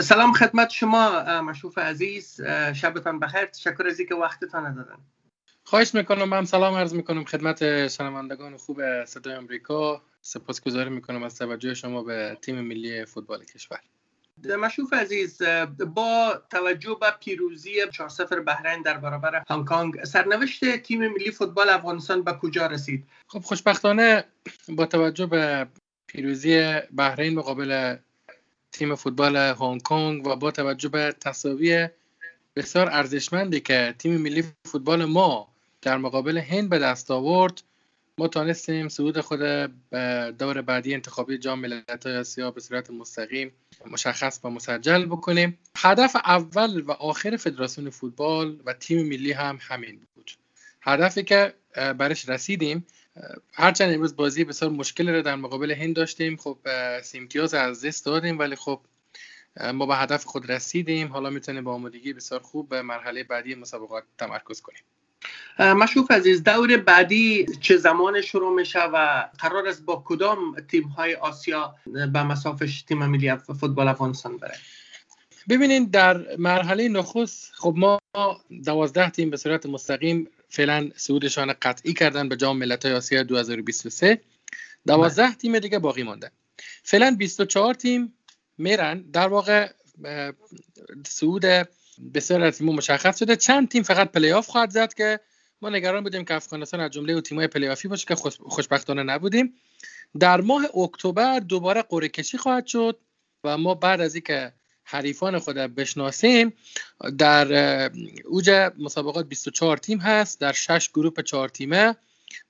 سلام خدمت شما مشروف عزیز. شبتان بخیر. تشکر از اینکه وقتتان دادن خواهش می‌کنم. من سلام عرض می‌کنم خدمت شنوندگان خوب صدای آمریکا. سپاسگزاری می‌کنم از توجه شما به تیم ملی فوتبال کشور. مشروف عزیز با توجه به پیروزی 4 0 بحرین در برابر هنگ کنگ سرنوشت تیم ملی فوتبال افغانستان به کجا رسید؟ خب خوشبختانه با توجه به پیروزی بحرین مقابل تیم فوتبال هنگ کنگ و با توجه به تصاوی بسیار ارزشمندی که تیم ملی فوتبال ما در مقابل هند به دست آورد ما تانستیم صعود خود به دور بعدی انتخابی جام ملت‌های آسیا به صورت مستقیم مشخص و مسجل بکنیم. هدف اول و آخر فدراسیون فوتبال و تیم ملی هم همین بود. هدفی که برش رسیدیم هرچند امروز بازی بسیار مشکل رو در مقابل هند داشتیم خب سیمتیاز از دست دادیم ولی خب ما به هدف خود رسیدیم. حالا می‌تونیم با آمادگی بسیار خوب به مرحله بعدی مسابقات تمرکز کنیم. مشروف عزیز دور بعدی چه زمان شروع میشه و قرار است با کدام تیم های آسیا به مسافش تیم ملی فوتبال افغانستان بره؟ ببینید در مرحله نخست خب ما دوازده تیم به صورت مستقیم فعلا صعودشان قطعی کردن به جام ملت‌های آسیا 2023 دوازده بله. تیم دیگه باقی مانده. فعلا 24 تیم میرن. در واقع صعود بسیار از تیم مشخص شده. چند تیم فقط پلی آف خواهد زد که ما نگران بودیم که افغانستان از جمله تیم‌های پلی آفی باشه که خوشبختانه نبودیم. در ماه اکتبر دوباره قرعه کشی خواهد شد و ما بعد از اینکه حریفان خود بشناسیم در اوج مسابقات 24 تیم هست در 6 گروه 4 تیمه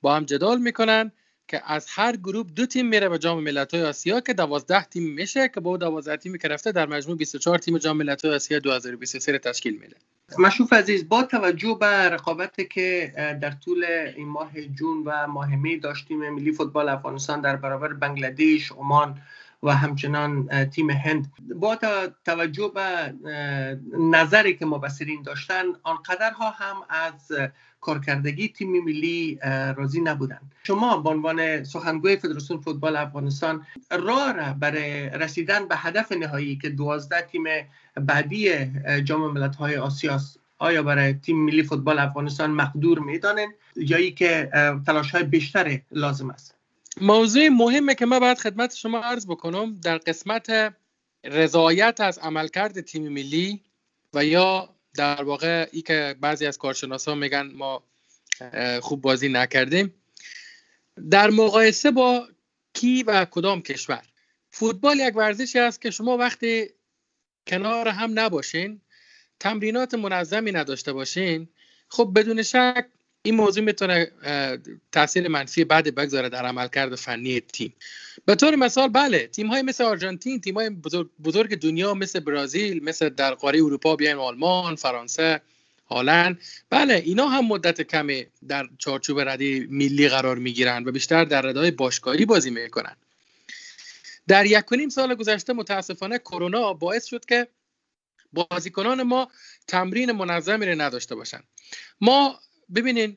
با هم جدال می‌کنن که از هر گروه دو تیم میره به جام ملت‌های آسیا که 12 تیم میشه که با 12 تیمی که رفته در مجموع 24 تیم جام ملت‌های آسیا 2023 تشکیل میده. مشروف عزیز با توجه به رقابتی که در طول این ماه جون و ماه می داشتیم ملی فوتبال افغانستان در برابر بنگلادش، عمان و همچنان تیم هند. با توجه به نظری که مبصرین داشتن آنقدرها هم از کارکردگی تیم ملی راضی نبودند. شما به عنوان سخنگوی فدراسیون فوتبال افغانستان راه را برای رسیدن به هدف نهایی که دوازده تیم بعدی جام ملت‌های آسیا آیا برای تیم ملی فوتبال افغانستان مقدور می‌دانند؟ یا که تلاش های بیشتر لازم است؟ موضوع مهمه که من باید خدمت شما عرض بکنم. در قسمت رضایت از عملکرد تیم ملی و یا در واقع ای که بعضی از ها میگن ما خوب بازی نکردیم. در مقایسه با کی و کدام کشور؟ فوتبال یک ورزشی است که شما وقتی کنار هم نباشین تمرینات منظمی نداشته باشین خب بدون شک این موضوع می‌تونه تاثیر منفی بعد بگذاره در عملکرد فنی تیم. به طور مثال بله تیم های مثل آرژانتین تیم های بزرگ, دنیا مثل برزیل مثل در قاره اروپا بیاین آلمان فرانسه هالند. بله اینا هم مدت کمی در چارچوب ردی ملی قرار می‌گیرن و بیشتر در ردای باشگاهی بازی می‌کنن. در یک نیم سال گذشته متاسفانه کرونا باعث شد که بازیکنان ما تمرین منظمی رو نداشته باشن ما ببینین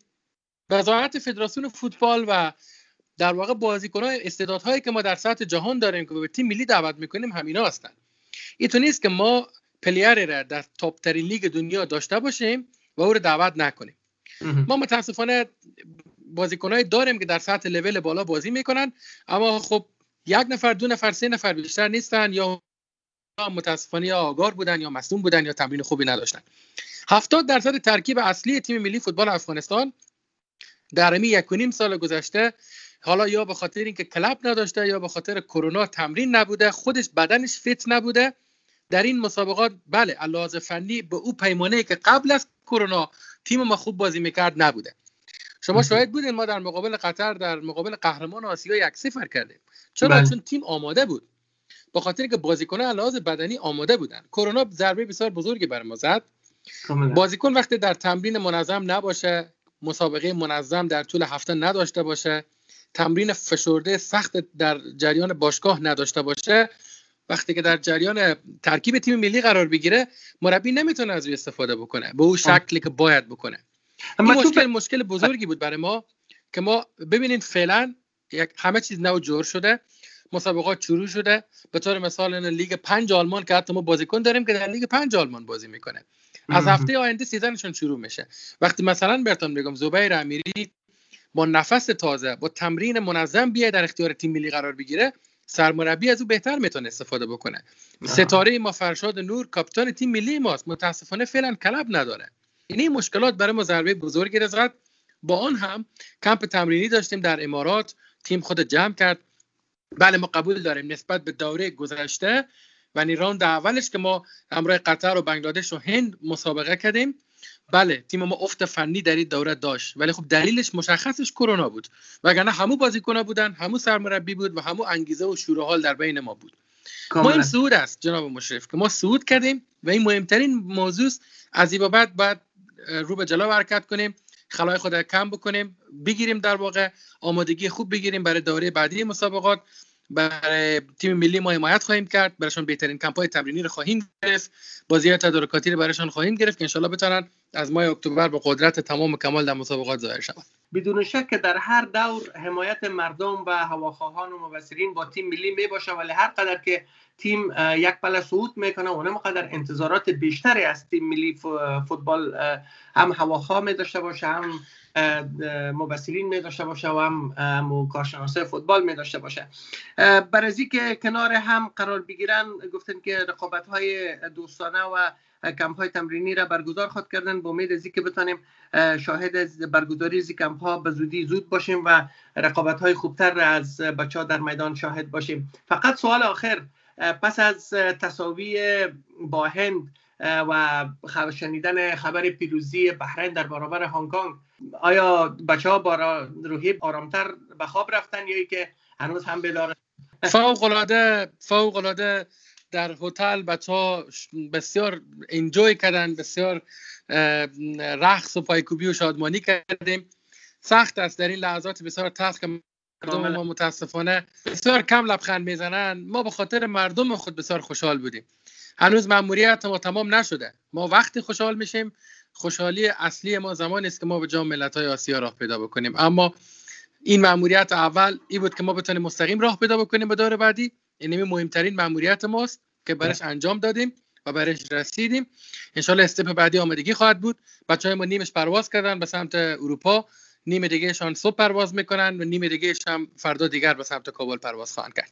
وزارت فدراسیون فوتبال و در واقع بازیکنان استعدادهایی که ما در سطح جهان داریم که به تیم ملی دعوت می‌کنیم همینا هستن. اینطور نیست که ما player را در top ترین لیگ دنیا داشته باشیم و او رو دعوت نکنیم. ما متاسفانه بازیکنایی داریم که در سطح لول بالا بازی می‌کنن اما خب یک نفر دو نفر سه نفر بیشتر نیستن یا متاسفانه یا آگار بودن یا مصدوم بودن یا تمرین خوبی نداشتن. 70 درصد ترکیب اصلی تیم ملی فوتبال افغانستان در امی یک و نیم سال گذشته حالا یا به خاطر اینکه کلب نداشته یا به خاطر کرونا تمرین نبوده خودش بدنش فیت نبوده در این مسابقات بله علاوه فنی به او پیمانه که قبل از کرونا تیم ما خوب بازی می‌کرد نبوده. شما شاید بودین ما در مقابل قطر در مقابل قهرمان آسیا یک صفر کردیم. چرا؟ بله. چون تیم آماده بود. به خاطر که بازیکنان علاوه بدنی آماده بودن. کرونا ضربه بسیار بزرگی بر ما زد. بازیکن وقتی در تمرین منظم نباشه مسابقه منظم در طول هفته نداشته باشه تمرین فشرده سخت در جریان باشگاه نداشته باشه وقتی که در جریان ترکیب تیم ملی قرار بگیره مربی نمی‌تونه از استفاده بکنه. به اون شکلی که باید بکنه. این مشکل مشکل بزرگی بود برای ما که ما ببینید فعلا یک همه چیز نو جور شده. مسابقات شروع شده. به طور مثال این لیگ پنج آلمان که حتی ما بازیکن داریم که در لیگ پنج آلمان بازی می‌کنه. از هفته آینده season شون شروع میشه. وقتی مثلا براتون بگم زبیر امیری با نفس تازه با تمرین منظم بیای در اختیار تیم ملی قرار بگیره سرمربی از او بهتر می‌تونه استفاده بکنه. ستاره ما فرشاد نور کاپیتان تیم ملی ماست. متاسفانه فعلا club نداره. این مشکلات برای ما ضربه بزرگی رزد با آن هم کمپ تمرینی داشتیم در امارات. تیم خود جمع کرد. بله ما قبول داریم نسبت به دوره گذشته و راند اولش که ما همراه قطر و بنگلادش و هند مسابقه کردیم. بله تیم ما افت فنی در این دوره داشت ولی خب دلیلش مشخصش کرونا بود. وگرنه همو بازیکن‌ها بودن همو سرمربی بود و همو انگیزه و شور حال در بین ما بود. ما این سعود است جناب مشرف که ما سعود کردیم و این مهمترین موضوع از این بعد باید رو به جلو حرکت کنیم. خلای خود کم بکنیم بگیریم در واقع آمادگی خوب بگیریم برای دوره بعدی مسابقات. برای تیم ملی ما حمایت خواهیم کرد. برایشان بهترین کمپای تمرینی رو خواهیم گرفت. بازی تدارکاتی رو برایشان خواهیم گرفت که انشالله بتونن از ماه اکتبر به قدرت تمام کمال در مسابقات ظاهر شوند بدون شک که در هر دور حمایت مردم و هواخواهان و مبصرین با تیم ملی می باشه ولی هر قدر که تیم یک پله صعود می‌کنه اونم قدر انتظارات بیشتری از تیم ملی فوتبال هم هواخواه می داشته باشه هم مبصرین می داشته باشه و هم کارشناسه فوتبال می داشته باشه. برای که کنار هم قرار بگیرن گفتن که رقابت های دوستانه و کمپ های تمرینی را برگزار خود کردن با امید از که بتانیم شاهد برگزاری از کمپ ها به زودی زود باشیم و رقابت های خوبتر از بچه ها در میدان شاهد باشیم. فقط سوال آخر پس از تصاوی با هند و شنیدن خبر پیروزی بحرین در برابر هنگ کنگ آیا بچه ها با روحی آرامتر به خواب رفتن یا که هنوز هم بیدار؟ فوق العاده فوق العاده در هتل بچه ها بسیار انجوی کردن بسیار رقص و پایکوبی و شادمانی کردیم. سخت است در این لحظات بسیار تلخ که مردم ما متاسفانه بسیار کم لبخند می‌زنن. ما به خاطر مردم خود بسیار خوشحال بودیم. هنوز مأموریت ما تمام نشده. ما وقتی خوشحال میشیم خوشحالی اصلی ما زمانی است که ما به جام ملت‌های آسیا راه پیدا بکنیم. اما این مأموریت اول این بود که ما بتونیم مستقیم راه پیدا بکنیم به دور بعدی. این مهمترین مأموریت ماست که برش انجام دادیم و برش رسیدیم. انشالله استپ بعدی آمادگی خواهد بود. بچه های ما نیمش پرواز کردن به سمت اروپا. نیم دیگه شان صبح پرواز می‌کنن و نیم دیگه هم فردا دیگر به سمت کابل پرواز خواهند کرد.